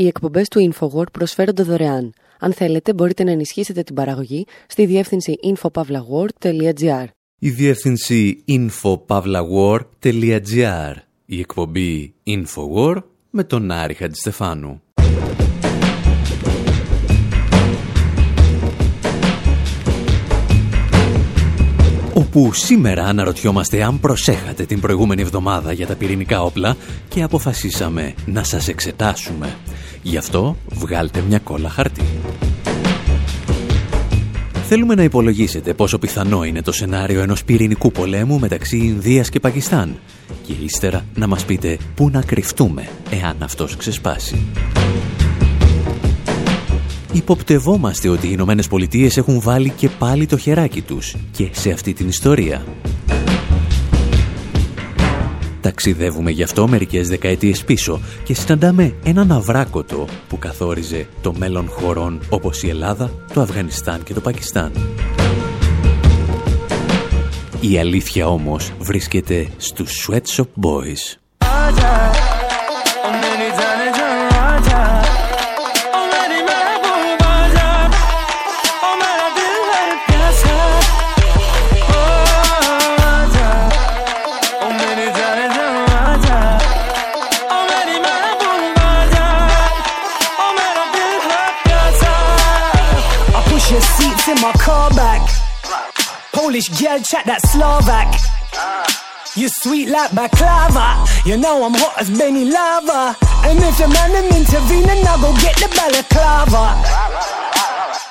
Οι εκπομπές του InfoWord προσφέρονται δωρεάν. Αν θέλετε, μπορείτε να ενισχύσετε την παραγωγή στη διεύθυνση infopavlagor.gr. Η διεύθυνση infopavlagor.gr. Η εκπομπή InfoWord με τον Άρη Χατζηστεφάνου. όπου σήμερα αναρωτιόμαστε αν προσέχατε την προηγούμενη εβδομάδα για τα πυρηνικά όπλα και αποφασίσαμε να σας εξετάσουμε. Γι' αυτό βγάλτε μια κόλλα χαρτί. Θέλουμε να υπολογίσετε πόσο πιθανό είναι το σενάριο ενός πυρηνικού πολέμου μεταξύ Ινδίας και Πακιστάν και ύστερα να μας πείτε πού να κρυφτούμε εάν αυτός ξεσπάσει. Υποπτευόμαστε ότι οι Ηνωμένες Πολιτείες έχουν βάλει και πάλι το χεράκι τους και σε αυτή την ιστορία. Ταξιδεύουμε γι' αυτό μερικές δεκαετίες πίσω και συναντάμε έναν αβράκοτο που καθόριζε το μέλλον χωρών όπως η Ελλάδα, το Αφγανιστάν και το Πακιστάν. Η αλήθεια όμως βρίσκεται στους Sweatshop Boys. Polish girl chat that Slovak. You sweet like baklava. You know I'm hot as Benny Lava. And if the man them intervene, I'll go get the balaclava.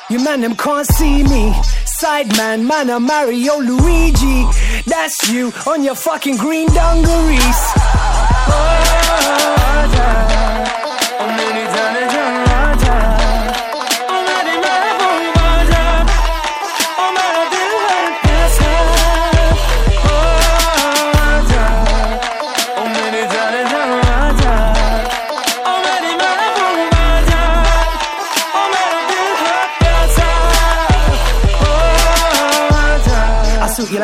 You man them can't see me. Sideman, man, I'm Mario Luigi. That's you on your fucking green dungarees. Oh,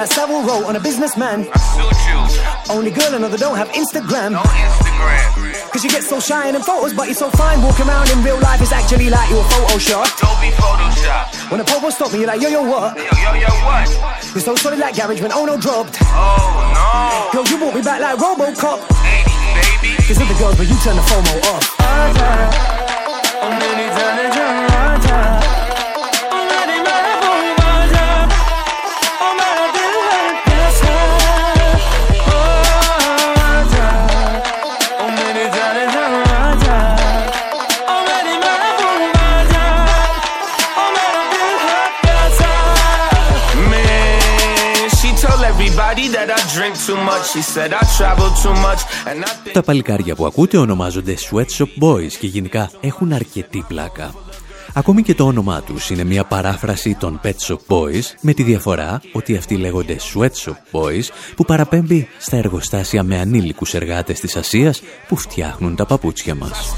Savile Row on a businessman. Only girl I know that don't have Instagram. No Instagram. Cause you get so shy in photos, but you're so fine walking around in real life. It's actually like your Photoshop. Don't be Photoshop. When a popo stop me, you're like, yo, yo, what? Yo, yo, yo, what? You're so solid like garage when Ono dropped. Oh, no. Yo, you brought me back like Robocop. 80, baby. Cause of the girls, but you turn the FOMO off. Τα παλικάρια που ακούτε ονομάζονται Sweatshop Boys και γενικά έχουν αρκετή πλάκα. Ακόμη και το όνομά τους είναι μια παράφραση των Pet Shop Boys με τη διαφορά ότι αυτοί λέγονται Sweatshop Boys που παραπέμπει στα εργοστάσια με ανήλικους εργάτες της Ασίας που φτιάχνουν τα παπούτσια μας.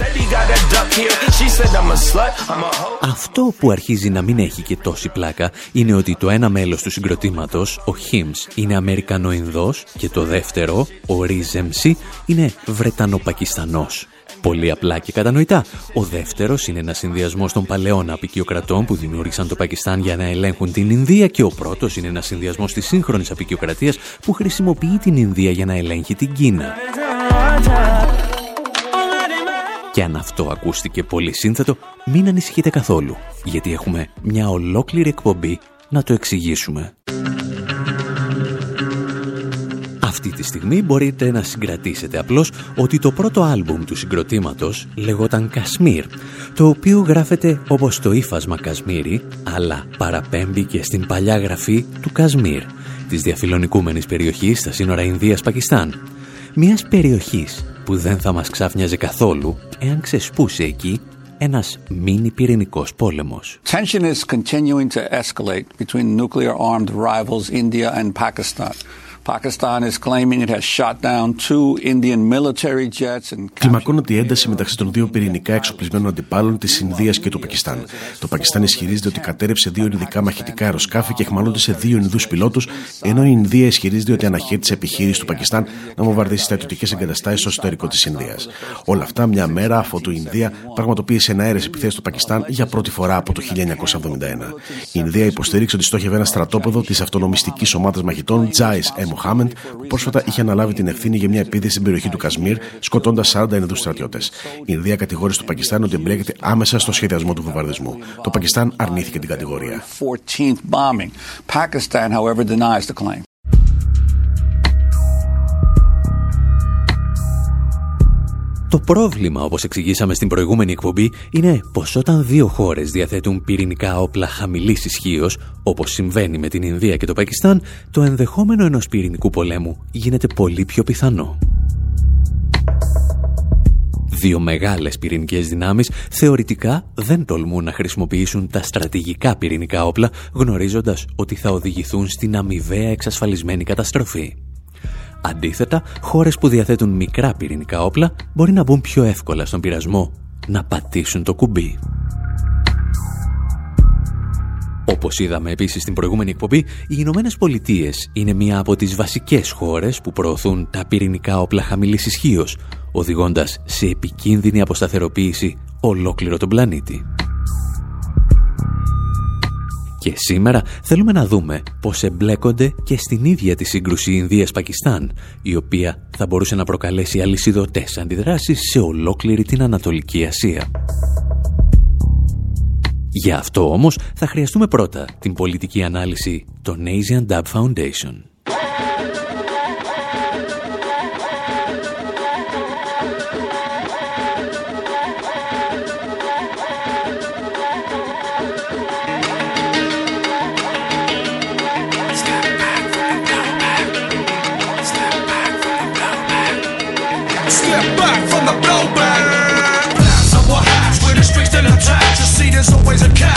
Αυτό που αρχίζει να μην έχει και τόση πλάκα είναι ότι το ένα μέλος του συγκροτήματος, ο Hims, είναι Αμερικανοϊνδός και το δεύτερο, ο Ρίζεμσι, είναι Βρετανοπακιστανός. Πολύ απλά και κατανοητά. Ο δεύτερος είναι ένας συνδυασμός των παλαιών απεικιοκρατών που δημιούργησαν το Πακιστάν για να ελέγχουν την Ινδία και ο πρώτος είναι ένας συνδυασμός της σύγχρονης απεικιοκρατίας που χρησιμοποιεί την Ινδία για να ελέγχει την Κίνα. Και αν αυτό ακούστηκε πολύ σύνθετο, μην ανησυχείτε καθόλου, γιατί έχουμε μια ολόκληρη εκπομπή να το εξηγήσουμε. Αυτή τη στιγμή μπορείτε να συγκρατήσετε απλώς ότι το πρώτο άλμπουμ του συγκροτήματος λεγόταν Κασμίρ, το οποίο γράφεται όπως το ύφασμα Κασμίρι, αλλά παραπέμπει και στην παλιά γραφή του Κασμίρ, της διαφιλονικούμενης περιοχής στα σύνορα Ινδίας-Πακιστάν. Μιας περιοχής που δεν θα μας ξάφνιαζε καθόλου εάν ξεσπούσε εκεί ένας μίνι πυρηνικός πόλεμος. Tension is continuing to escalate between nuclear armed rivals India and Pakistan. Κλιμακώνεται η ένταση μεταξύ των δύο πυρηνικά εξοπλισμένων αντιπάλων της Ινδίας και του Πακιστάν. Το Πακιστάν ισχυρίζεται ότι κατέρευσε δύο ειδικά μαχητικά αεροσκάφη και εχμαλώτησε δύο Ινδούς πιλότους, ενώ η Ινδία ισχυρίζεται ότι αναχέτησε επιχείρηση του Πακιστάν να βομβαρδίσει στρατιωτικές εγκαταστάσεις στο εσωτερικό της Ινδίας. Όλα αυτά μια μέρα αφού η Ινδία πραγματοποίησε ένα αέρε επιθέσεις στο Πακιστάν για πρώτη φορά από το 1971. Η Ινδία υποστήριξε ότι στόχευε ένα στρατόπεδο της αυτονομιστικής ομάδας μαχητών Τζάι Ε. Μοχάμεντ, που πρόσφατα είχε αναλάβει την ευθύνη για μια επίθεση στην περιοχή του Κασμίρ, σκοτώντας 40 Ινδούς στρατιώτες. Η Ινδία κατηγόρησε το Πακιστάν ότι εμπλέκεται άμεσα στο σχεδιασμό του βομβαρδισμού. Το Πακιστάν αρνήθηκε την κατηγορία. Το πρόβλημα, όπως εξηγήσαμε στην προηγούμενη εκπομπή, είναι πως όταν δύο χώρες διαθέτουν πυρηνικά όπλα χαμηλής ισχύως, όπως συμβαίνει με την Ινδία και το Πακιστάν, το ενδεχόμενο ενός πυρηνικού πολέμου γίνεται πολύ πιο πιθανό. Δύο μεγάλες πυρηνικές δυνάμεις θεωρητικά δεν τολμούν να χρησιμοποιήσουν τα στρατηγικά πυρηνικά όπλα, γνωρίζοντας ότι θα οδηγηθούν στην αμοιβαία εξασφαλισμένη καταστροφή. Αντίθετα, χώρες που διαθέτουν μικρά πυρηνικά όπλα μπορεί να μπουν πιο εύκολα στον πειρασμό να πατήσουν το κουμπί. Όπως είδαμε επίσης στην προηγούμενη εκπομπή, οι Ηνωμένες Πολιτείες είναι μία από τις βασικές χώρες που προωθούν τα πυρηνικά όπλα χαμηλής ισχύως, οδηγώντας σε επικίνδυνη αποσταθεροποίηση ολόκληρο τον πλανήτη. Και σήμερα θέλουμε να δούμε πώς εμπλέκονται και στην ίδια τη σύγκρουση Ινδίας-Πακιστάν, η οποία θα μπορούσε να προκαλέσει αλυσιδωτές αντιδράσεις σε ολόκληρη την Ανατολική Ασία. Για αυτό όμως θα χρειαστούμε πρώτα την πολιτική ανάλυση των Asian Dub Foundation. a cat.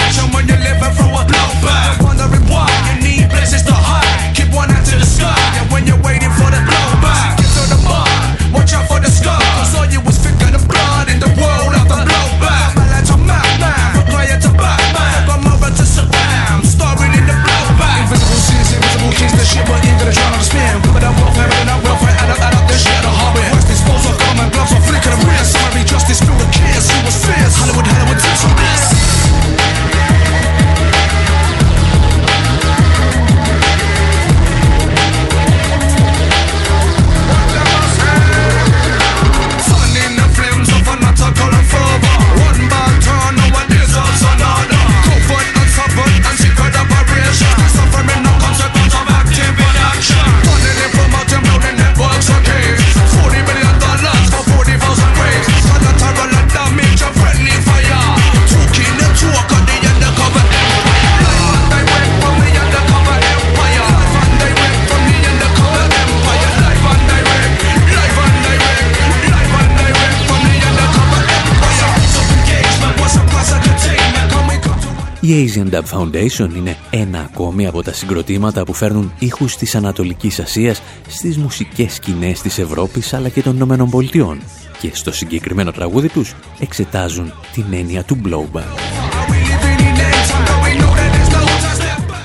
Asian Dub Foundation είναι ένα ακόμη από τα συγκροτήματα που φέρνουν ήχους της Ανατολικής Ασίας στις μουσικές σκηνές της Ευρώπης αλλά και των Ηνωμένων Πολιτειών και στο συγκεκριμένο τραγούδι τους εξετάζουν την έννοια του blowback.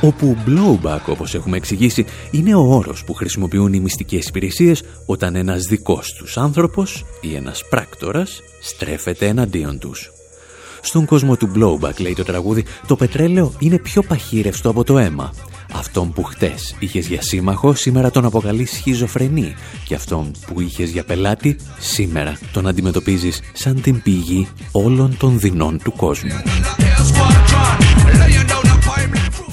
Όπου blowback, όπως έχουμε εξηγήσει, είναι ο όρος που χρησιμοποιούν οι μυστικές υπηρεσίες όταν ένας δικός τους άνθρωπος ή ένας πράκτορας στρέφεται εναντίον τους. Στον κόσμο του blowback, λέει το τραγούδι, το πετρέλαιο είναι πιο παχύρευστο από το αίμα. Αυτόν που χτες είχες για σύμμαχο, σήμερα τον αποκαλείς σχιζοφρενή. Και αυτόν που είχες για πελάτη, σήμερα τον αντιμετωπίζεις σαν την πηγή όλων των δεινών του κόσμου.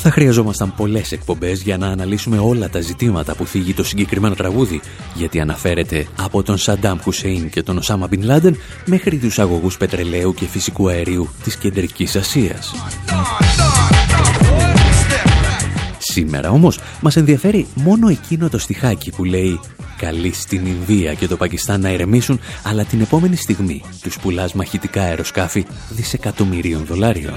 Θα χρειαζόμασταν πολλές εκπομπές για να αναλύσουμε όλα τα ζητήματα που θίγει το συγκεκριμένο τραγούδι, γιατί αναφέρεται από τον Σαντάμ Χουσέιν και τον Οσάμα Μπιν Λάντεν μέχρι τους αγωγούς πετρελαίου και φυσικού αερίου της Κεντρικής Ασίας. Σήμερα. Όμως μας ενδιαφέρει μόνο εκείνο το στιχάκι που λέει «Καλή στην Ινδία και το Πακιστάν να ηρεμήσουν, αλλά την επόμενη στιγμή τους πουλάς μαχητικά αεροσκάφη δισεκατομμυρίων δολάριων».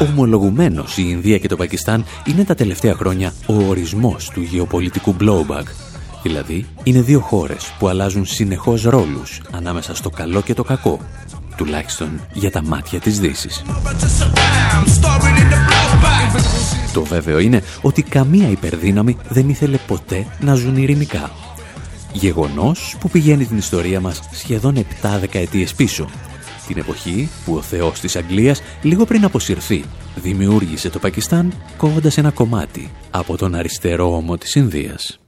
Ομολογουμένως η Ινδία και το Πακιστάν είναι τα τελευταία χρόνια ο ορισμός του γεωπολιτικού blowback. Δηλαδή, είναι δύο χώρες που αλλάζουν συνεχώς ρόλους ανάμεσα στο καλό και το κακό, τουλάχιστον για τα μάτια της δύσης. Το βέβαιο είναι ότι καμία υπερδύναμη δεν ήθελε ποτέ να ζουν ειρηνικά. Γεγονός που πηγαίνει την ιστορία μας σχεδόν 7 δεκαετίες πίσω, την εποχή που ο θεός της Αγγλίας λίγο πριν αποσυρθεί δημιούργησε το Πακιστάν κόβοντας ένα κομμάτι από τον αριστερό ώμο της Ινδίας.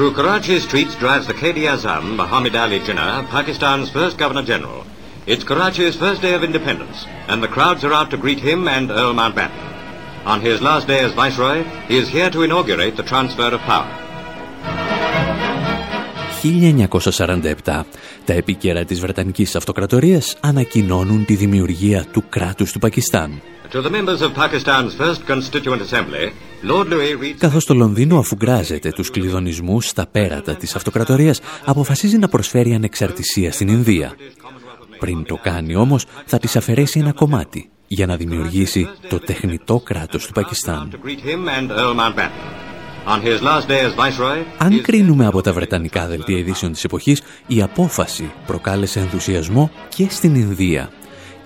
Through Karachi's streets drives the Qadi Azam, Muhammad Ali Jinnah, Pakistan's first Governor-General. It's Karachi's first day of independence, and the crowds are out to greet him and Earl Mountbatten. On his last day as Viceroy, he is here to inaugurate the transfer of power. 1947, τα επίκαιρα της Βρετανικής Αυτοκρατορίας ανακοινώνουν τη δημιουργία του κράτους του Πακιστάν. Καθώς το Λονδίνο αφουγκράζεται τους κλειδονισμούς στα πέρατα της αυτοκρατορίας, αποφασίζει να προσφέρει ανεξαρτησία στην Ινδία. Πριν το κάνει όμως, θα της αφαιρέσει ένα κομμάτι για να δημιουργήσει το τεχνητό κράτος του Πακιστάν. Αν κρίνουμε από τα βρετανικά δελτία ειδήσεων της εποχής, η απόφαση προκάλεσε ενθουσιασμό και στην Ινδία.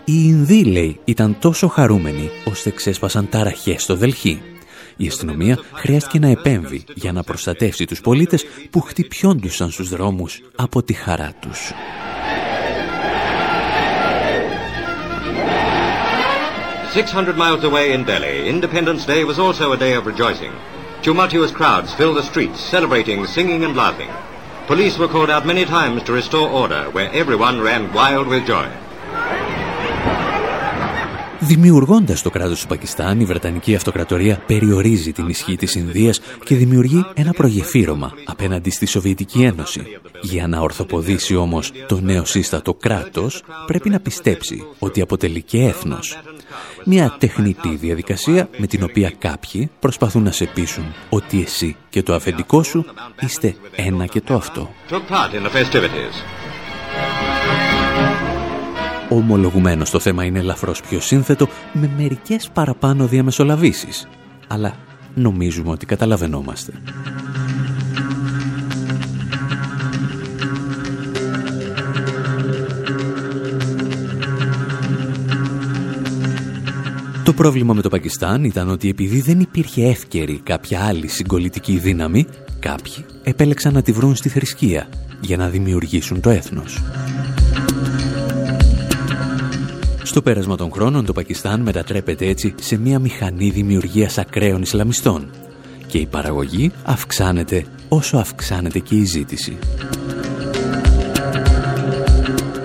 Οι Ινδοί, λέει, ήταν τόσο χαρούμενοι ώστε ξέσπασαν ταραχές στο Δελχή. Η αστυνομία χρειάστηκε να επέμβει για να προστατεύσει τους πολίτες που χτυπιόντουσαν στους δρόμους από τη χαρά τους. Police were called out many times to restore order, where everyone ran wild with joy. Δημιουργώντας το κράτος του Πακιστάν, η Βρετανική Αυτοκρατορία περιορίζει την ισχύ της Ινδίας και δημιουργεί ένα προγεφύρωμα απέναντι στη Σοβιετική Ένωση. Για να ορθοποδήσει όμως το νέο σύστατο κράτος, πρέπει να πιστέψει ότι αποτελεί και έθνος. Μια τεχνητή διαδικασία με την οποία κάποιοι προσπαθούν να σε πείσουν ότι εσύ και το αφεντικό σου είστε ένα και το αυτό. Ομολογουμένως το θέμα είναι ελαφρώς πιο σύνθετο με μερικές παραπάνω διαμεσολαβήσεις. Αλλά νομίζουμε ότι καταλαβαίνόμαστε. Το πρόβλημα με το Πακιστάν ήταν ότι επειδή δεν υπήρχε εύκαιρη κάποια άλλη συγκολητική δύναμη, κάποιοι επέλεξαν να τη βρουν στη θρησκεία για να δημιουργήσουν το έθνος. Στο πέρασμα των χρόνων το Πακιστάν μετατρέπεται έτσι σε μια μηχανή δημιουργίας ακραίων Ισλαμιστών και η παραγωγή αυξάνεται όσο αυξάνεται και η ζήτηση.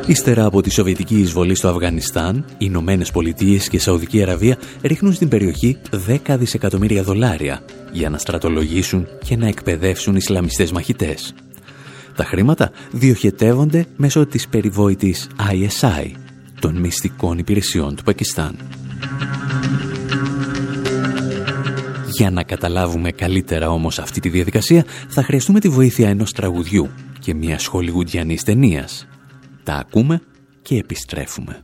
Ύστερα από τη Σοβιετική εισβολή στο Αφγανιστάν, οι Ηνωμένες Πολιτείες και η Σαουδική Αραβία ρίχνουν στην περιοχή 10 δισεκατομμύρια δολάρια για να στρατολογήσουν και να εκπαιδεύσουν Ισλαμιστές μαχητές. Τα χρήματα διοχετεύονται μέσω της περιβόητης ISI, των μυστικών υπηρεσιών του Πακιστάν. Για να καταλάβουμε καλύτερα όμως αυτή τη διαδικασία, θα χρειαστούμε τη βοήθεια ενός τραγουδιού και μιας σχολιγουντιανής ταινίας. Τα ακούμε και επιστρέφουμε.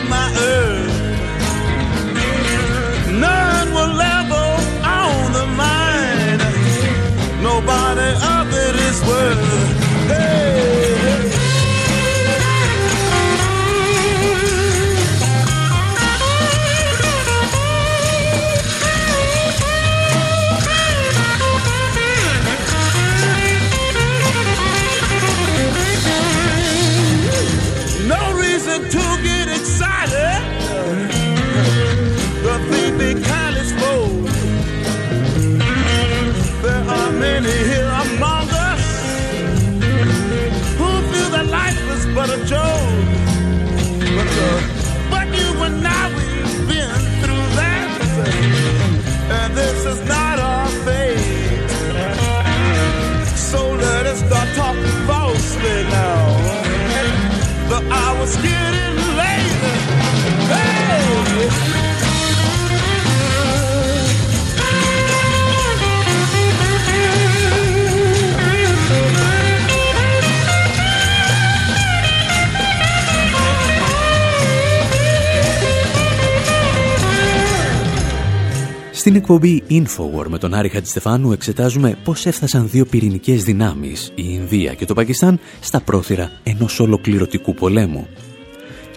εκπομπή Infowar με τον Άρη Χατζηστεφάνου εξετάζουμε πώς έφτασαν δύο πυρηνικές δυνάμεις, η Ινδία και το Πακιστάν, στα πρόθυρα ενός ολοκληρωτικού πολέμου.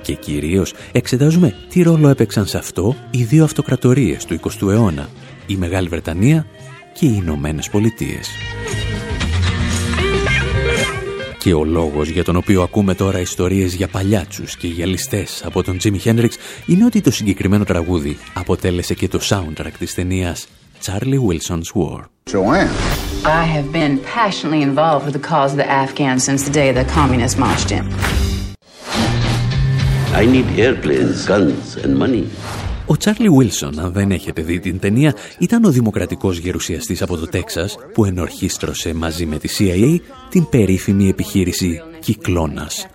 Και κυρίως εξετάζουμε τι ρόλο έπαιξαν σε αυτό οι δύο αυτοκρατορίες του 20ου αιώνα, η Μεγάλη Βρετανία και οι Ηνωμένες Πολιτείες. Και ο λόγος για τον οποίο ακούμε τώρα ιστορίες για παλιάτσους και για ληστές από τον Τζίμι Χέντριξ είναι ότι το συγκεκριμένο τραγούδι αποτέλεσε και το soundtrack της ταινίας Charlie Wilson's War. Joanne. I have been passionately involved with the cause of the Afghans since the day the communists marched in. I need airplanes, guns and money. Ο Τσάρλι Βίλσον, αν δεν έχετε δει την ταινία, ήταν ο δημοκρατικός γερουσιαστής από το Τέξας που ενορχίστρωσε μαζί με τη CIA την περίφημη επιχείρηση Κυκλώνας,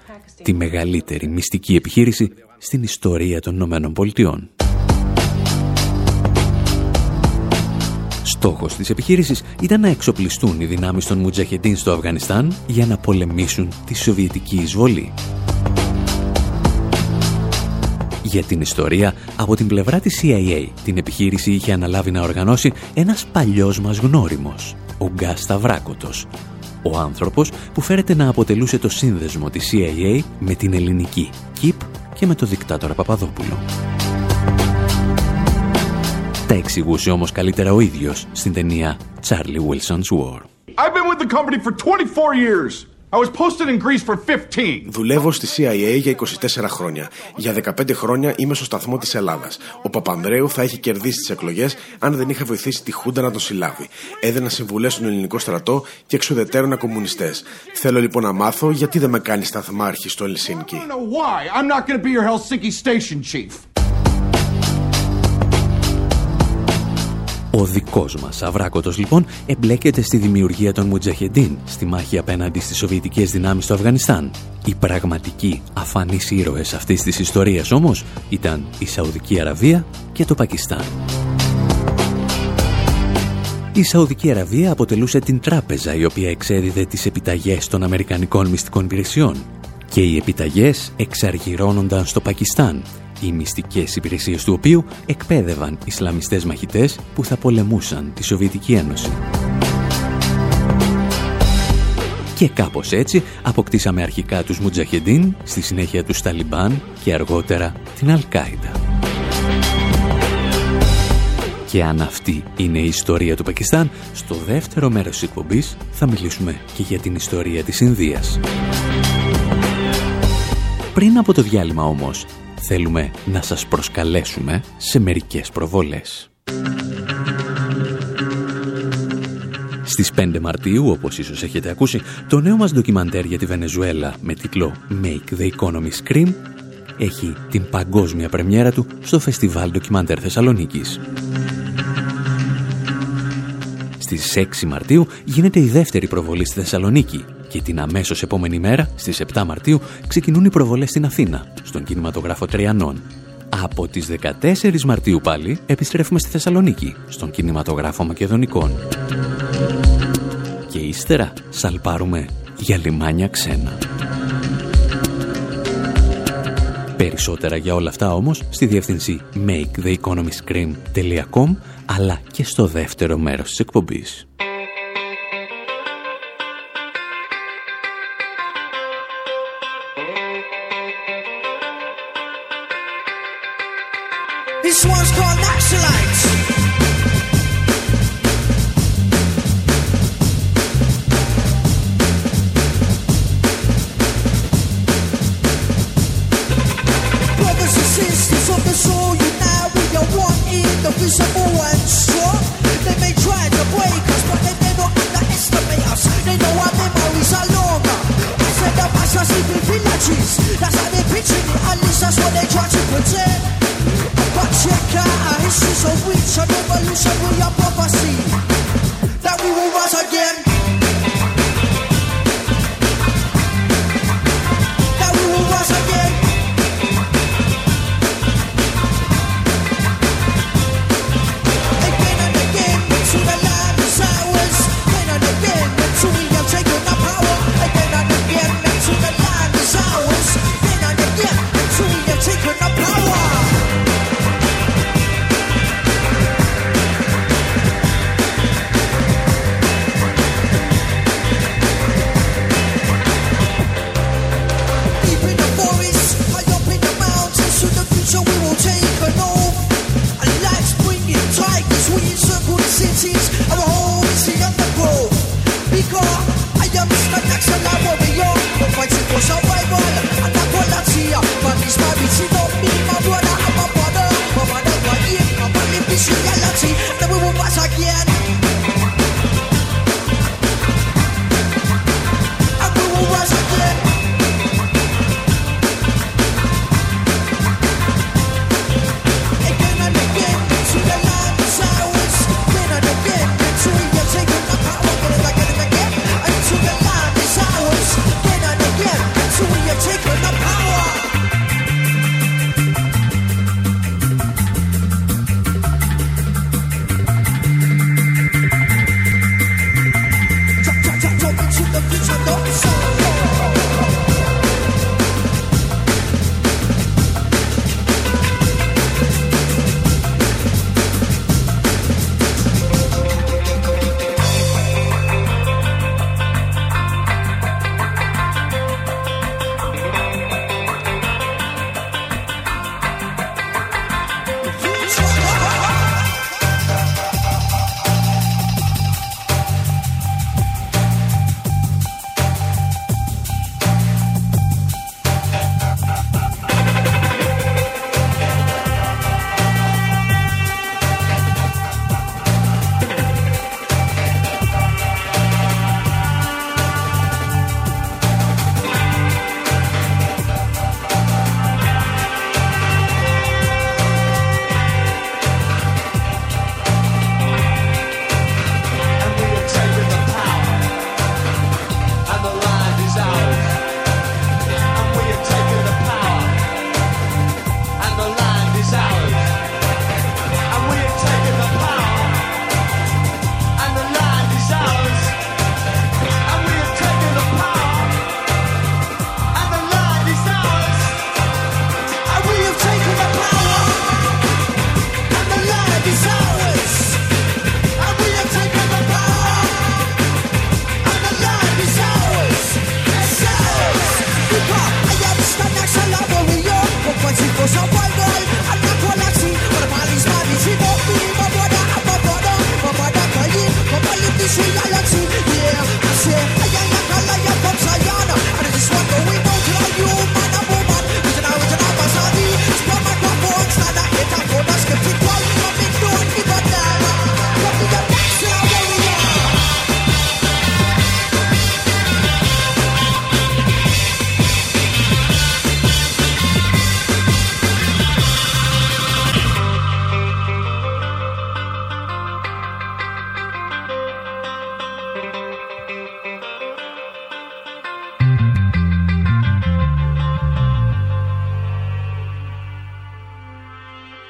τη μεγαλύτερη μυστική επιχείρηση στην ιστορία των Ηνωμένων Πολιτειών. Στόχος της επιχείρησης ήταν να εξοπλιστούν οι δυνάμεις των Μουτζαχεντίν στο Αφγανιστάν για να πολεμήσουν τη Σοβιετική εισβολή. Για την ιστορία, από την πλευρά της CIA, την επιχείρηση είχε αναλάβει να οργανώσει ένας παλιός μας γνώριμος, ο Γκάς Σταυράκοτος, ο άνθρωπος που φέρεται να αποτελούσε το σύνδεσμο της CIA με την ελληνική ΚΙΠ και με το δικτάτορα Παπαδόπουλο. Τα εξηγούσε όμως καλύτερα ο ίδιος στην ταινία Charlie Wilson's War. I've been with the company for 24 years. I was posted in Greece for 15. Δουλεύω στη CIA για 24 χρόνια. Για 15 χρόνια είμαι στο σταθμό της Ελλάδας. Ο Παπανδρέου θα έχει κερδίσει τις εκλογές αν δεν είχα βοηθήσει τη Χούντα να τον συλλάβει. Έδαινα συμβουλές στον ελληνικό στρατό και εξουδετέρωνα κομμουνιστές. Θέλω λοιπόν να μάθω γιατί δεν με κάνει σταθμάρχη στο Ελσίνκι. Ο δικός μας Αβράκοτος λοιπόν εμπλέκεται στη δημιουργία των Μουτζαχεντίν στη μάχη απέναντι στις Σοβιετικές δυνάμεις στο Αφγανιστάν. Οι πραγματικοί αφανείς ήρωες αυτής της ιστορίας όμως ήταν η Σαουδική Αραβία και το Πακιστάν. Η Σαουδική Αραβία αποτελούσε την τράπεζα η οποία εξέδιδε τις επιταγές των Αμερικανικών μυστικών υπηρεσιών και οι επιταγές εξαργυρώνονταν στο Πακιστάν οι μυστικές υπηρεσίες του οποίου εκπαίδευαν Ισλαμιστές μαχητές που θα πολεμούσαν τη Σοβιετική Ένωση. Και κάπως έτσι αποκτήσαμε αρχικά τους Μουτζαχεντίν, στη συνέχεια τους Ταλιμπάν και αργότερα την Αλκάιντα. Και αν αυτή είναι η ιστορία του Πακιστάν, στο δεύτερο μέρος της εκπομπής θα μιλήσουμε και για την ιστορία της Ινδίας. Πριν από το διάλειμμα όμως, θέλουμε να σας προσκαλέσουμε σε μερικές προβολές. Στις 5 Μαρτίου, όπως ίσως έχετε ακούσει, το νέο μας ντοκιμαντέρ για τη Βενεζουέλα με τίτλο «Make the Economy Scream» έχει την παγκόσμια πρεμιέρα του στο Φεστιβάλ Ντοκιμαντέρ Θεσσαλονίκης. Στις 6 Μαρτίου γίνεται η δεύτερη προβολή στη Θεσσαλονίκη και την αμέσως επόμενη μέρα, στις 7 Μαρτίου, ξεκινούν οι προβολές στην Αθήνα, στον κινηματογράφο Τριανών. Από τις 14 Μαρτίου πάλι επιστρέφουμε στη Θεσσαλονίκη, στον κινηματογράφο Μακεδονικών. Και ύστερα σαλπάρουμε για λιμάνια ξένα. Περισσότερα για όλα αυτά όμως στη διεύθυνση maketheeconomyscream.com αλλά και στο δεύτερο μέρος της εκπομπής. This one's called Naxalite. visible and strong. They may try to break us, but they may not underestimate us. They know our memories are longer. I said the past are sleeping villages. That's how they're pitching it. At least that's what they try to pretend. This is a witch, a revolution we are prophecy that we will rise again.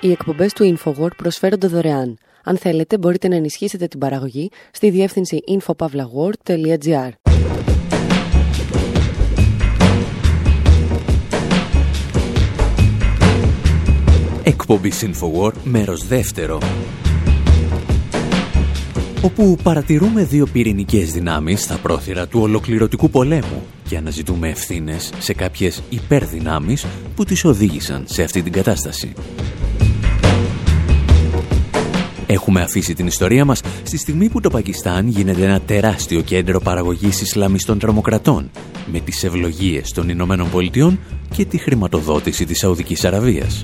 Οι εκπομπές του InfoWord προσφέρονται δωρεάν. Αν θέλετε, μπορείτε να ενισχύσετε την παραγωγή στη διεύθυνση infopavlagor.gr. Εκπομπή InfoWord, μέρος δεύτερο όπου παρατηρούμε δύο πυρηνικές δυνάμεις στα πρόθυρα του ολοκληρωτικού πολέμου και αναζητούμε ευθύνες σε κάποιες υπερδυνάμεις που τις οδήγησαν σε αυτή την κατάσταση. Έχουμε αφήσει την ιστορία μας στη στιγμή που το Πακιστάν γίνεται ένα τεράστιο κέντρο παραγωγής Ισλαμιστών τρομοκρατών με τις ευλογίες των Ηνωμένων Πολιτειών και τη χρηματοδότηση της Σαουδικής Αραβίας.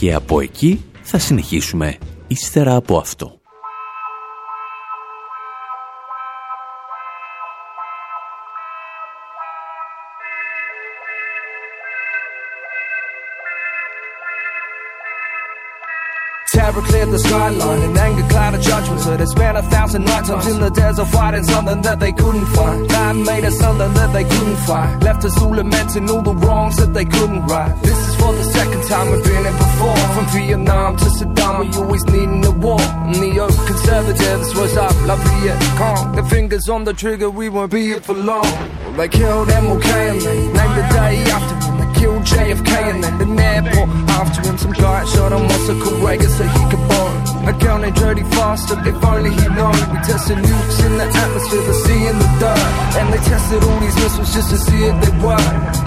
Και από εκεί θα συνεχίσουμε ύστερα από αυτό. Terror cleared the skyline and anger clouded judgment. So they spent a thousand nights in the desert fighting something that they couldn't find. Man made us something that they couldn't find. Left us all lamenting all the wrongs that they couldn't right. This is for the second time we've been here before. From Vietnam to Saddam, we always needing a war. And the old conservatives was up, like Viet The fingers on the trigger, we won't be here for long. They killed MLK and they named the day after JFK and then the airport after him. Some guy shot him, what's a courageous so he could borrow. Accounting dirty faster, if only he known. We tested nukes in the atmosphere, the sea and the dirt. And they tested all these missiles just to see if they work.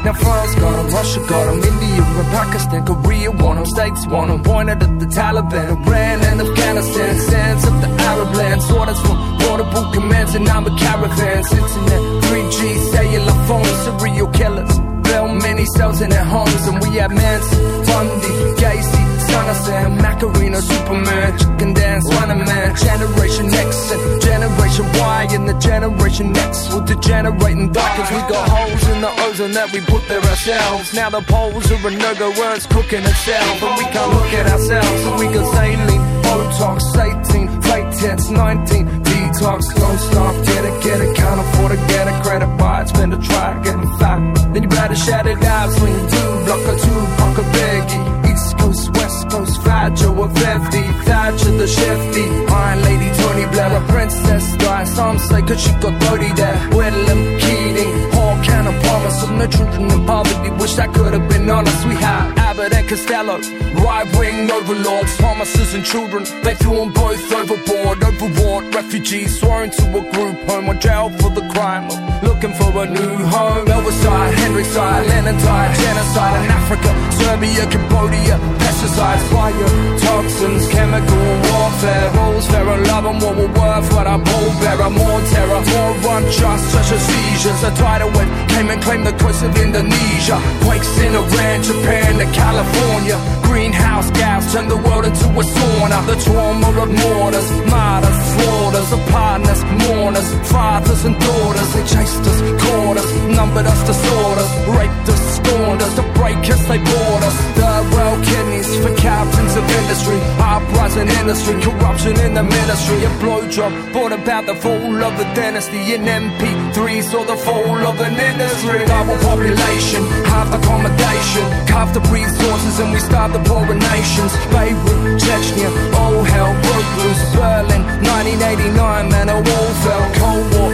Now France got them, Russia got them, India and Pakistan, Korea want them, States want them. Pointed at the Taliban, Iran and Afghanistan. Sands up the Arab lands, orders from portable commands and I'm a caravan. Internet, 3G, cellular phones, serial killers. Built many cells in their homes and we have Manson, Bundy, Gacy, Son of Sam, Macarena, Superman, Chicken Dance, Running Man, Generation X and Generation Y and the Generation X will degenerate and die cause we got holes in the ozone that we put there ourselves. Now the poles are a no-go it's cooking itself and we can't look at ourselves and we got saline, Botox, 18, fake tits, 19, detox, don't stop, get it, get it, can't afford to get a credit it, spend a try, getting fat. Then you better shut it out, swing two, block a two, block a biggie. East Coast, West Coast, Fat Joe, a 50, Thatcher the shifty. Iron Lady, Tony Blair, a princess die. Some say cause she got Brody there. Whitlam, Keating, Hawk and Palmer. Some the children in poverty wish that could have been honest. We had Abbott and Costello, right wing overlords, promises and children. They threw them both overboard. Overwrought refugees sworn to a group home or jail for the crime of looking for a new home. Elvis died, Henry died, Lennon died, genocide in Africa, Serbia, Cambodia, pesticides, fire, toxins, chemical warfare, and what we're worth, what I bearer, more terror, more unjust, such as seizures. A tidal wave came and claimed the coast of Indonesia, quakes in Iran, Japan, to California, greenhouse gas turned the world into a sauna. The trauma of mortars, martyrs, slaughters, of partners, mourners, fathers and daughters. They chased us, caught us, numbered us, disorders, raped us, scorned us, to break us, they bought us. World kidneys for captains of industry, uprising industry, corruption in the ministry. A blowjob brought about the fall of the dynasty. In MP3 saw the fall of an industry. Global population, half accommodation, carved the resources, and we starved the poorer nations. Beirut, Chechnya, all hell broke loose. Berlin, 1989, man, a wall fell. Cold War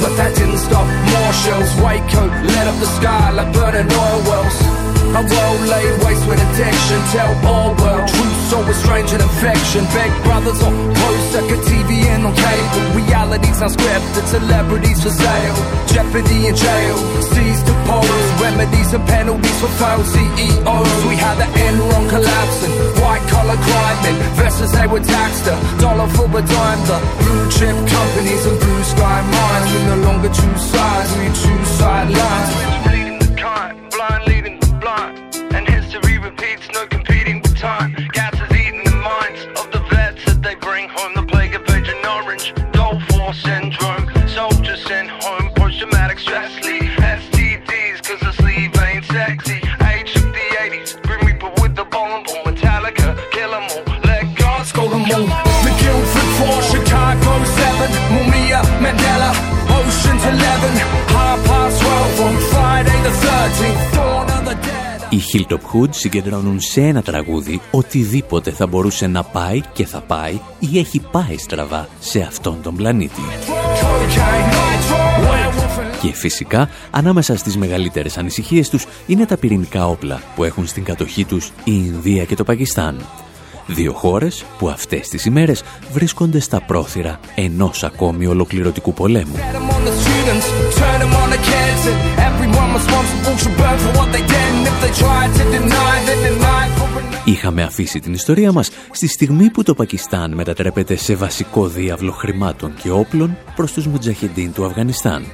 but that didn't stop. More shells, Waco, lit up the sky like burning oil wells. A world laid waste with addiction. Tell all world truth so strange and infection. Big brothers on post second TV and on cable. Realities unscripted, celebrities for sale. Jeopardy in jail, seized the polls. Remedies and penalties for failed CEOs. We had the Enron collapsing. White collar crime investors they were taxed. A dollar for a dime. The blue chip companies and blue sky mines. We no longer choose sides, we choose sidelines. Hilltop Hood συγκεντρώνουν σε ένα τραγούδι οτιδήποτε θα μπορούσε να πάει και θα πάει ή έχει πάει στραβά σε αυτόν τον πλανήτη. Και φυσικά, ανάμεσα στις μεγαλύτερες ανησυχίες τους είναι τα πυρηνικά όπλα που έχουν στην κατοχή τους η Ινδία και το Πακιστάν. Δύο χώρες που αυτές τις ημέρες βρίσκονται στα πρόθυρα ενός ακόμη ολοκληρωτικού πολέμου. Set 'em on the students, turn 'em on the kids, and everyone responsible should burn for what they did. And if they try to deny, then deny for another. Είχαμε αφήσει την ιστορία μας στη στιγμή που το Πακιστάν μετατρέπεται σε βασικό διάβλο χρημάτων και όπλων προς τους Μουτζαχεντίν του Αφγανιστάν.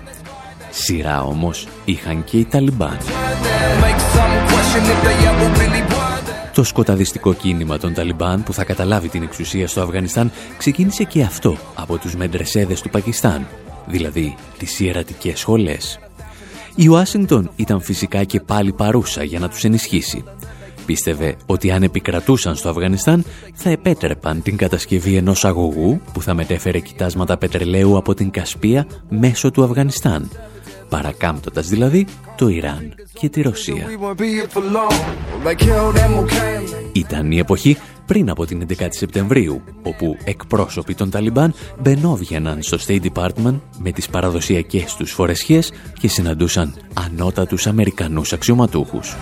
Σειρά όμως είχαν και οι Ταλιμπάν. Make some question if they ever really were there. Το σκοταδιστικό κίνημα των Ταλιμπάν που θα καταλάβει την εξουσία στο Αφγανιστάν ξεκίνησε και αυτό από τους μεντρεσέδες του Πακιστάν, δηλαδή τις ιερατικές σχολές. Η Ουάσιγκτον ήταν φυσικά και πάλι παρούσα για να τους ενισχύσει. Πίστευε ότι αν επικρατούσαν στο Αφγανιστάν θα επέτρεπαν την κατασκευή ενός αγωγού που θα μετέφερε κοιτάσματα πετρελαίου από την Κασπία μέσω του Αφγανιστάν παρακάμπτοντας δηλαδή το Ιράν και τη Ρωσία. Ήταν η εποχή πριν από την 11η Σεπτεμβρίου, όπου εκπρόσωποι των Ταλιμπάν μπαινόβγαιναν στο State Department με τις παραδοσιακές τους φορεσιές και συναντούσαν ανώτατους Αμερικανούς αξιωματούχους.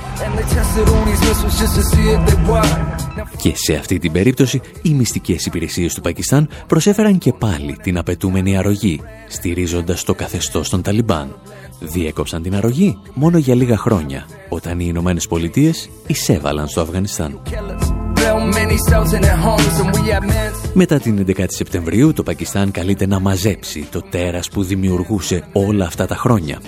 Και σε αυτή την περίπτωση, οι μυστικές υπηρεσίες του Πακιστάν προσέφεραν και πάλι την απαιτούμενη αρρωγή, στηρίζοντας το καθεστώς των Ταλιμπάν. Διέκοψαν την αρρωγή μόνο για λίγα χρόνια, όταν οι Ηνωμένες Πολιτείες εισέβαλαν στο Αφγανιστάν. Μετά την 11η Σεπτεμβρίου, το Πακιστάν καλείται να μαζέψει το τέρας που δημιουργούσε όλα αυτά τα χρόνια.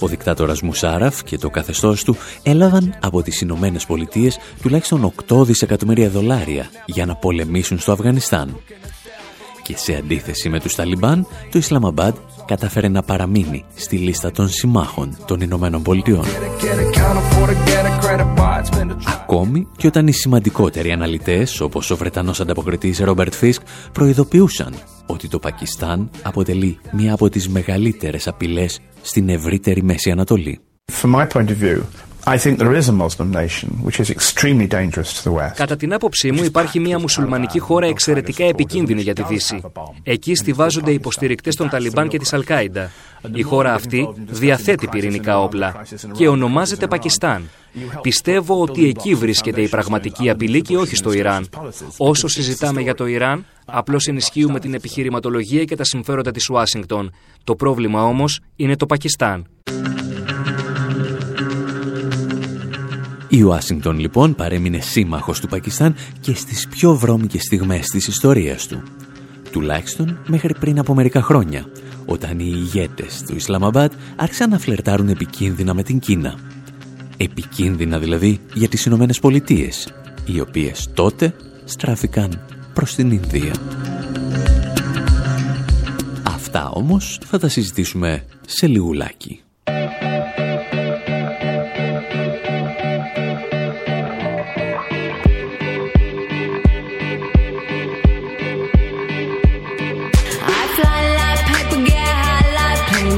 Ο δικτάτορας Μουσάραφ και το καθεστώς του έλαβαν από τις Ηνωμένες Πολιτείες τουλάχιστον 8 δισεκατομμύρια δολάρια για να πολεμήσουν στο Αφγανιστάν. Και σε αντίθεση με τους Ταλιμπάν, το Ισλαμαμπάντ κατάφερε να παραμείνει στη λίστα των συμμάχων των Ηνωμένων Πολιτειών. Ακόμη και όταν οι σημαντικότεροι αναλυτές, όπως ο Βρετανός ανταποκριτής Ρόμπερτ Φίσκ, προειδοποιούσαν ότι το Πακιστάν αποτελεί μία από τις μεγαλύτερες απειλές στην ευρύτερη Μέση Ανατολή. Κατά την άποψή μου υπάρχει μια μουσουλμανική χώρα εξαιρετικά επικίνδυνη για τη Δύση. Εκεί στηβάζονται οι υποστηρικτές των Ταλιμπάν και της Αλκάιντα. Η χώρα αυτή διαθέτει πυρηνικά όπλα και ονομάζεται Πακιστάν. Πιστεύω ότι εκεί βρίσκεται η πραγματική απειλή και όχι στο Ιράν. Όσο συζητάμε για το Ιράν, απλώς ενισχύουμε την επιχειρηματολογία και τα συμφέροντα της Ουάσιγκτον. Το πρόβλημα όμως είναι το Πακιστάν. Η Ουάσιγκτον λοιπόν παρέμεινε σύμμαχος του Πακιστάν και στις πιο βρώμικες στιγμές της ιστορίας του. Τουλάχιστον μέχρι πριν από μερικά χρόνια, όταν οι ηγέτες του Ισλαμαμπάτ άρχισαν να φλερτάρουν επικίνδυνα με την Κίνα. Επικίνδυνα δηλαδή για τις Ηνωμένες Πολιτείες, οι οποίες τότε στράφηκαν προς την Ινδία. Αυτά όμως θα τα συζητήσουμε σε λιγουλάκι.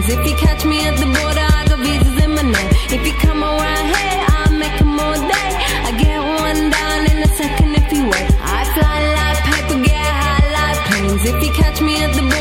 If you catch me at the border, I got visas in my name. If you come around here, I'll make a all day. I get one down in a second if you wait. I fly like paper, get high like planes. If you catch me at the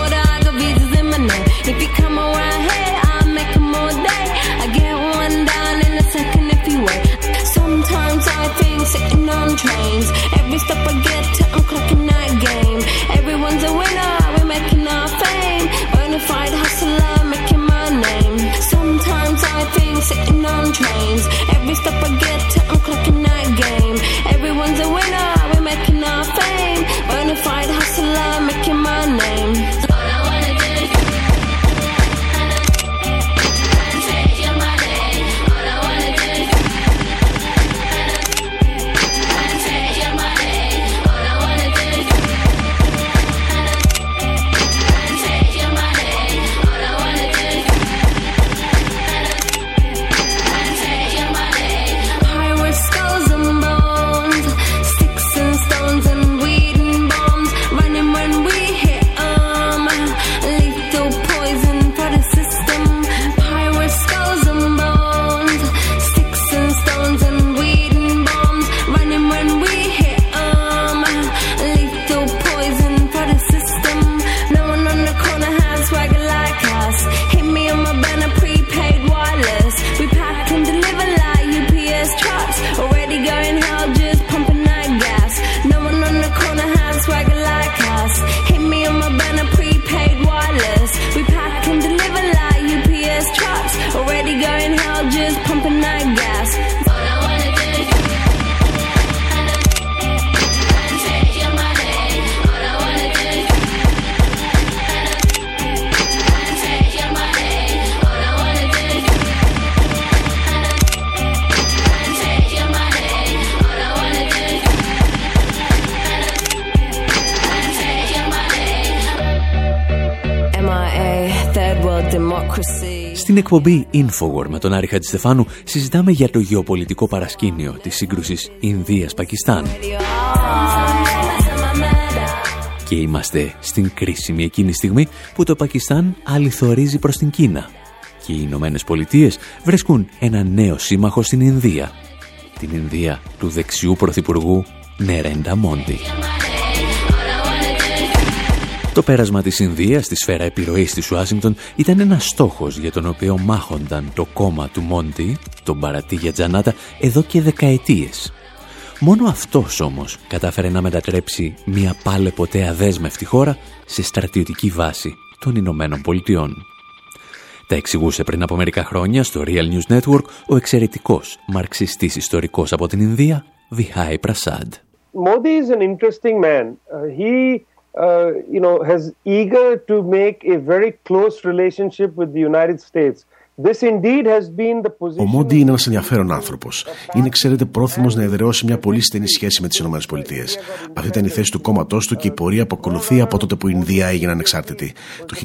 εκπομπή Infowar με τον Άρη Χατζηστεφάνου συζητάμε για το γεωπολιτικό παρασκήνιο της σύγκρουσης Ινδίας-Πακιστάν. Και είμαστε στην κρίσιμη εκείνη στιγμή που το Πακιστάν αληθορίζει προς την Κίνα και οι Ηνωμένες Πολιτείες βρίσκουν ένα νέο σύμμαχο στην Ινδία. Την Ινδία του δεξιού πρωθυπουργού Νερέντα Μόντι. Το πέρασμα της Ινδίας στη σφαίρα επιρροής της Ουάσιγκτον ήταν ένας στόχος για τον οποίο μάχονταν το κόμμα του Μόντι, τον Παρατή Τζανάτα, εδώ και δεκαετίες. Μόνο αυτός όμως κατάφερε να μετατρέψει μια πάλε ποτέ αδέσμευτη χώρα σε στρατιωτική βάση των Ηνωμένων Πολιτειών. Τα εξηγούσε πριν από μερικά χρόνια στο Real News Network ο εξαιρετικός μαρξιστής ιστορικός από την Ινδία, Vihai Prasad. Modi is an interesting man. Uh, he uh, you know, has eager to make a very close relationship with the United States. Ο Μόντι είναι ένας ενδιαφέρον άνθρωπος. Είναι, ξέρετε, πρόθυμος να εδραιώσει μια πολύ στενή σχέση με τις ΗΠΑ. Αυτή ήταν η θέση του κόμματός του και η πορεία που ακολουθεί από τότε που η Ινδία έγινε ανεξάρτητη. Το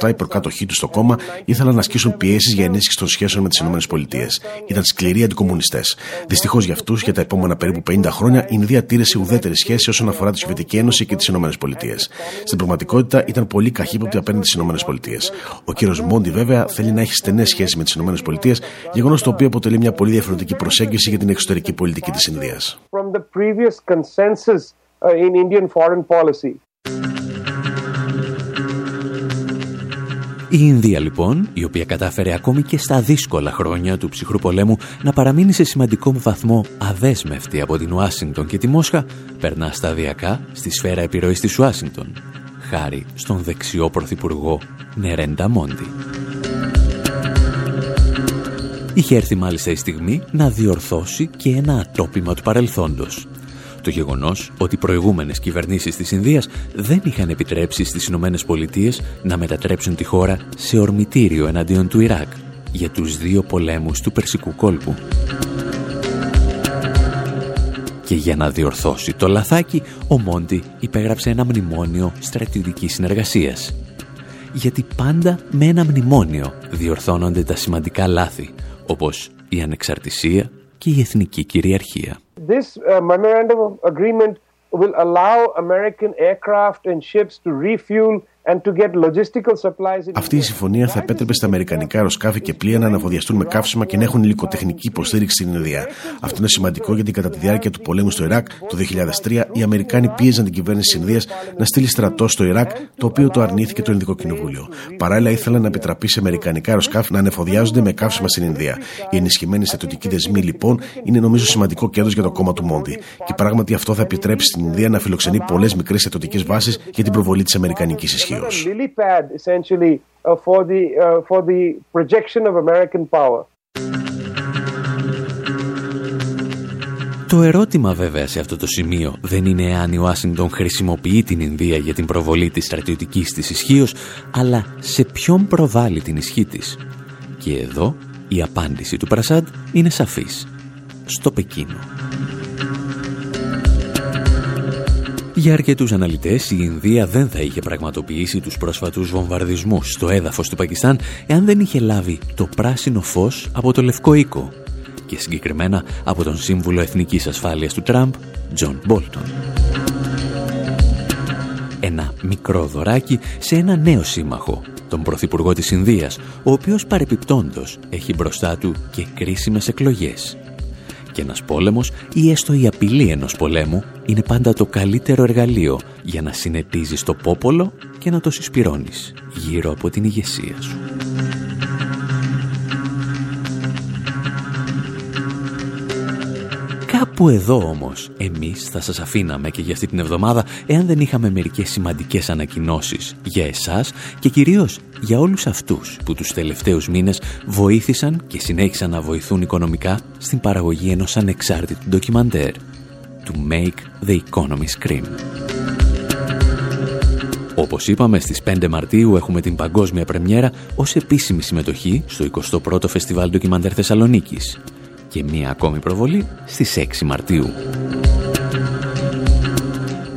1947 οι προκάτοχοί του στο κόμμα ήθελαν να ασκήσουν πιέσεις για ενίσχυση των σχέσεων με τις ΗΠΑ. Ήταν σκληροί αντικομουνιστές. Δυστυχώς για αυτούς, για τα επόμενα περίπου 50 χρόνια, η Ινδία τήρησε ουδέτερη σχέση όσον αφορά τη Σοβιετική Ένωση και τις ΗΠΑ. Στην πραγματικότητα ήταν πολύ καχύποπτη απέναντι στις ΗΠΑ. Ο κύριος Μόντι, βέβαια, θέλει να έχει στενέ σχέσει με τις ΗΠΑ, γεγονός το οποίο αποτελεί μια πολύ διαφορετική προσέγγιση για την εξωτερική πολιτική της Ινδίας. Η Ινδία λοιπόν, η οποία κατάφερε ακόμη και στα δύσκολα χρόνια του ψυχρού πολέμου να παραμείνει σε σημαντικό βαθμό αδέσμευτη από την Ουάσιγκτον και τη Μόσχα, περνά σταδιακά στη σφαίρα επιρροής της Ουάσιγκτον, χάρη στον δεξιό πρωθυπουργό Νερέντα Μόντι. Είχε έρθει μάλιστα η στιγμή να διορθώσει και ένα ατόπιμα του παρελθόντος. Το γεγονός ότι οι προηγούμενες κυβερνήσεις της Ινδίας δεν είχαν επιτρέψει στις Ηνωμένες Πολιτείες να μετατρέψουν τη χώρα σε ορμητήριο εναντίον του Ιράκ για τους δύο πολέμους του Περσικού κόλπου. Και για να διορθώσει το λαθάκι, ο Μόντι υπέγραψε ένα μνημόνιο στρατιωτικής συνεργασίας. Γιατί πάντα με ένα μνημόνιο διορθώνονται τα σημαντικά λάθη όπως η ανεξαρτησία και η εθνική κυριαρχία. This uh, memorandum of agreement will allow American aircraft and ships to refuel αυτή η συμφωνία θα επέτρεπε στα Αμερικανικά αεροσκάφη και πλοία να αναφοδιαστούν με καύσιμα και να έχουν υλικοτεχνική υποστήριξη στην Ινδία. Αυτό είναι σημαντικό γιατί κατά τη διάρκεια του πολέμου στο Ιράκ το 2003 οι Αμερικάνοι πίεζαν την κυβέρνηση της Ινδίας να στείλει στρατό στο Ιράκ, το οποίο το αρνήθηκε το Ινδικό Κοινοβούλιο. Παράλληλα, ήθελαν να επιτραπεί σε Αμερικανικά αεροσκάφη να ανεφοδιάζονται με καύσιμα στην Ινδία. Η ενισχυμένη στρατιωτική δεσμή, λοιπόν, είναι νομίζω σημαντικό κέρδος για το κόμμα του Μόντι. Και πράγματι αυτό θα επιτρέψει στην Ινδία να φιλοξενεί πολλές μικρές στρατιωτικές βάσεις για την προβολή της Αμερικανικής ισχύω essentially uh, for the, uh, for the projection of American power. Το ερώτημα βέβαια σε αυτό το σημείο δεν είναι αν η Ουάσιγκτον χρησιμοποιεί την Ινδία για την προβολή της στρατιωτικής της ισχύω, αλλά σε ποιον προβάλλει την ισχύ της. Και εδώ η απάντηση του Πρασάντ είναι σαφής. Στο Πεκίνο. Για αρκετούς αναλυτές, η Ινδία δεν θα είχε πραγματοποιήσει τους πρόσφατους βομβαρδισμούς στο έδαφος του Πακιστάν εάν δεν είχε λάβει το πράσινο φως από το Λευκό Οίκο και συγκεκριμένα από τον Σύμβουλο Εθνικής Ασφάλειας του Τραμπ, Τζον Μπόλτον. Ένα μικρό δωράκι σε ένα νέο σύμμαχο, τον Πρωθυπουργό της Ινδίας, ο οποίος παρεπιπτόντος έχει μπροστά του και κρίσιμες εκλογές και ένας πόλεμος ή έστω η απειλή ενός πολέμου είναι πάντα το καλύτερο εργαλείο για να συνετίζεις το πόπολο και να το συσπυρώνεις γύρω από την ηγεσία σου. Κάπου εδώ όμως, εμείς θα σας αφήναμε και για αυτή την εβδομάδα εάν δεν είχαμε μερικές σημαντικές ανακοινώσεις για εσάς και κυρίως για όλους αυτούς που τους τελευταίους μήνες βοήθησαν και συνέχισαν να βοηθούν οικονομικά στην παραγωγή ενός ανεξάρτητου ντοκιμαντέρ του Make the Economy Scream. Όπως είπαμε, στις 5 Μαρτίου έχουμε την παγκόσμια πρεμιέρα ως επίσημη συμμετοχή στο 21ο Φεστιβάλ Ντοκιμαντέρ Θεσσαλονίκης και μία ακόμη προβολή στις 6 Μαρτίου.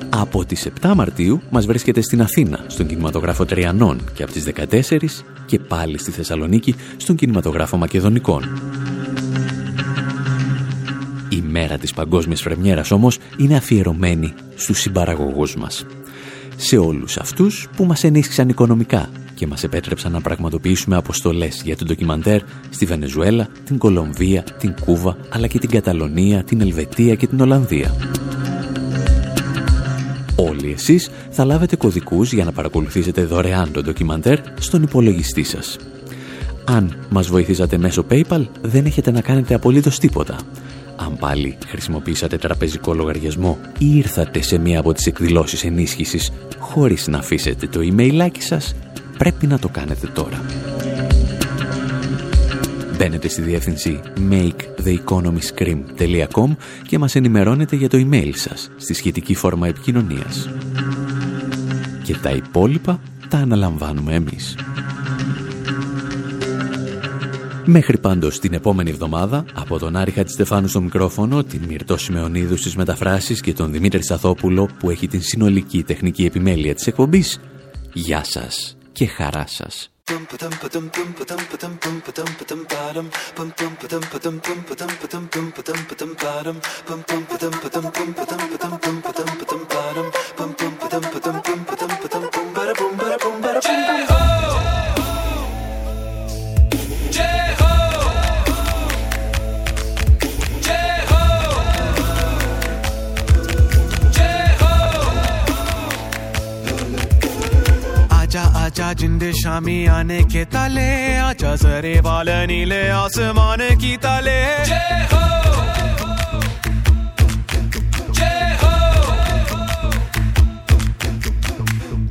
Από τις 7 Μαρτίου μας βρίσκεται στην Αθήνα, στον κινηματογράφο Τριανών και από τις 14 και πάλι στη Θεσσαλονίκη, στον κινηματογράφο Μακεδονικών. Η μέρα της παγκόσμιας φρεμιέρας όμως είναι αφιερωμένη στους συμπαραγωγούς μας. Σε όλους αυτούς που μας ενίσχυσαν οικονομικά και μας επέτρεψαν να πραγματοποιήσουμε αποστολές για τον ντοκιμαντέρ στη Βενεζουέλα, την Κολομβία, την Κούβα, αλλά και την Καταλωνία, την Ελβετία και την Ολλανδία. Όλοι εσείς θα λάβετε κωδικούς για να παρακολουθήσετε δωρεάν το ντοκιμαντέρ στον υπολογιστή σας. Αν μας βοηθήσατε μέσω PayPal, δεν έχετε να κάνετε απολύτως τίποτα. Αν πάλι χρησιμοποιήσατε τραπεζικό λογαριασμό ή ήρθατε σε μία από τις εκδηλώσεις ενίσχυσης χωρίς να αφήσετε το emailάκι σας, πρέπει να το κάνετε τώρα. Μπαίνετε στη διεύθυνση maketheeconomyscream.com και μας ενημερώνετε για το email σας στη σχετική φόρμα επικοινωνίας. Και τα υπόλοιπα τα αναλαμβάνουμε εμείς. Μέχρι πάντως την επόμενη εβδομάδα, από τον Άρη Χατζηστεφάνου στο μικρόφωνο, την Μυρτώ Σιμεωνίδου στις μεταφράσεις και τον Δημήτρη Σαθόπουλο που έχει την συνολική τεχνική επιμέλεια της εκπομπής, γεια σας και χαρά σας. आजा जिंद शामी आने के ताले, आजा जरे वाले नीले आसमान की ताले।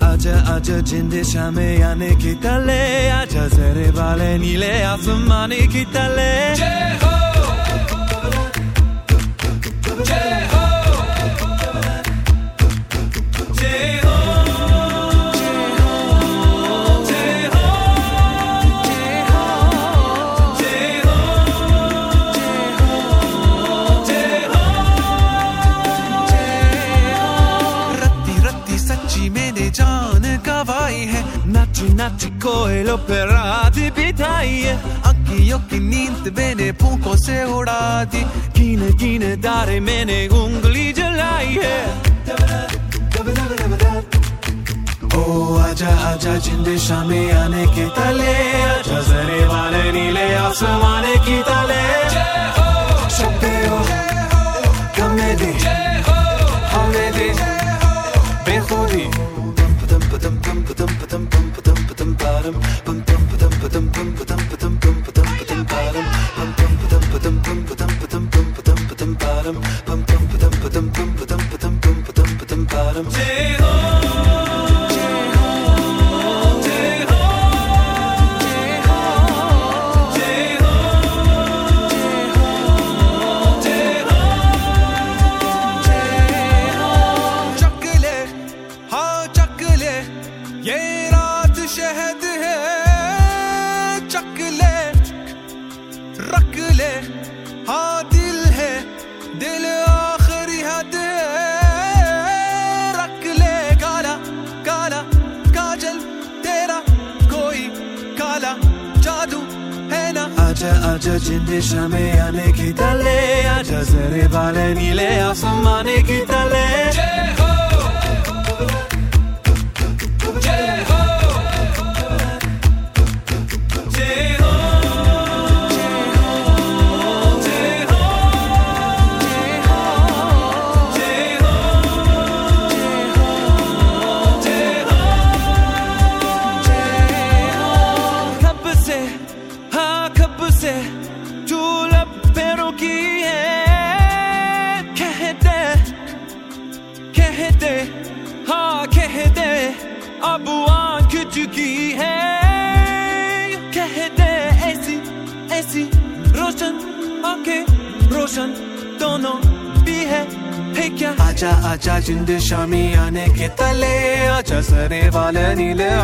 आजा आजा जिंद शामे आने की तले, आजा जरे वाले नीले आसमान की ताले। जय हो नाची नाची पे रात बिताई है अखियों की नींद मैंने फूकों से उड़ा दी गिन गिन दारे मैंने उंगली जलाई है ओ आजा आजा जिंद शामे आने के तले आजा जरे वाले नीले आसमान की तले bottom.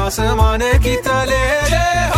आसमान की तले। हो।